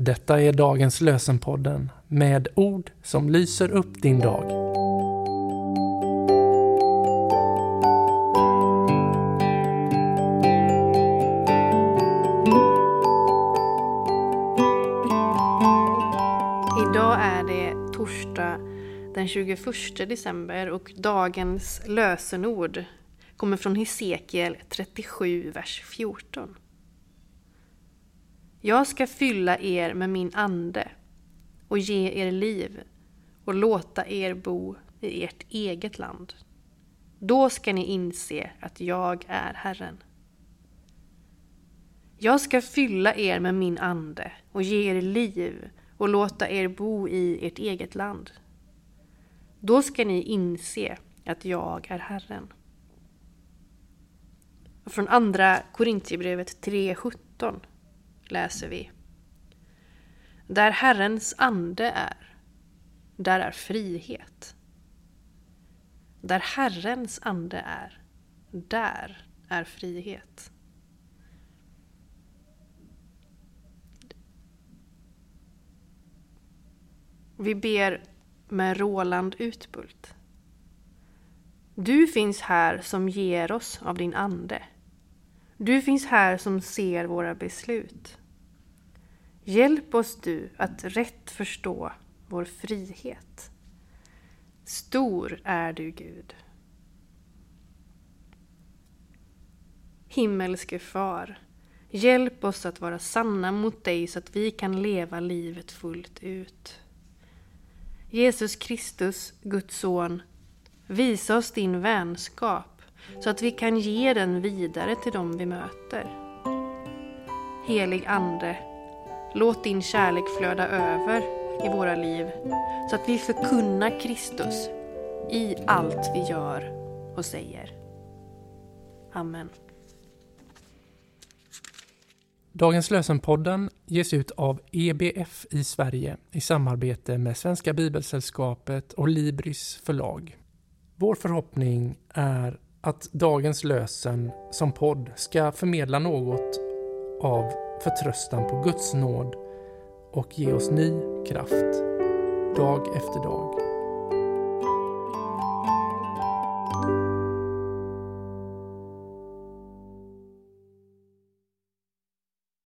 Detta är dagens lösenpodden med ord som lyser upp din dag. Idag är det torsdag den 21 december och dagens lösenord kommer från Hesekiel 37, vers 14. Jag ska fylla er med min ande och ge er liv och låta er bo i ert eget land. Då ska ni inse att jag är Herren. Jag ska fylla er med min ande och ge er liv och låta er bo i ert eget land. Då ska ni inse att jag är Herren. Och från andra Korintierbrevet 3.17 läser vi. Där Herrens ande är, där är frihet. Där Herrens ande är, där är frihet. Vi ber med Roland Utbult. Du finns här som ger oss av din ande. Du finns här som ser våra beslut. Hjälp oss du att rätt förstå vår frihet. Stor är du, Gud. Himmelske Far, hjälp oss att vara sanna mot dig så att vi kan leva livet fullt ut. Jesus Kristus, Guds son, visa oss din vänskap så att vi kan ge den vidare till dem vi möter. Helig Ande, låt din kärlek flöda över i våra liv så att vi förkunnar Kristus i allt vi gör och säger. Amen. Dagens lösenpodden ges ut av EBF i Sverige i samarbete med Svenska Bibelsällskapet och Libris förlag. Vår förhoppning är att dagens lösen som podd ska förmedla något av förtröstan på Guds nåd och ge oss ny kraft dag efter dag.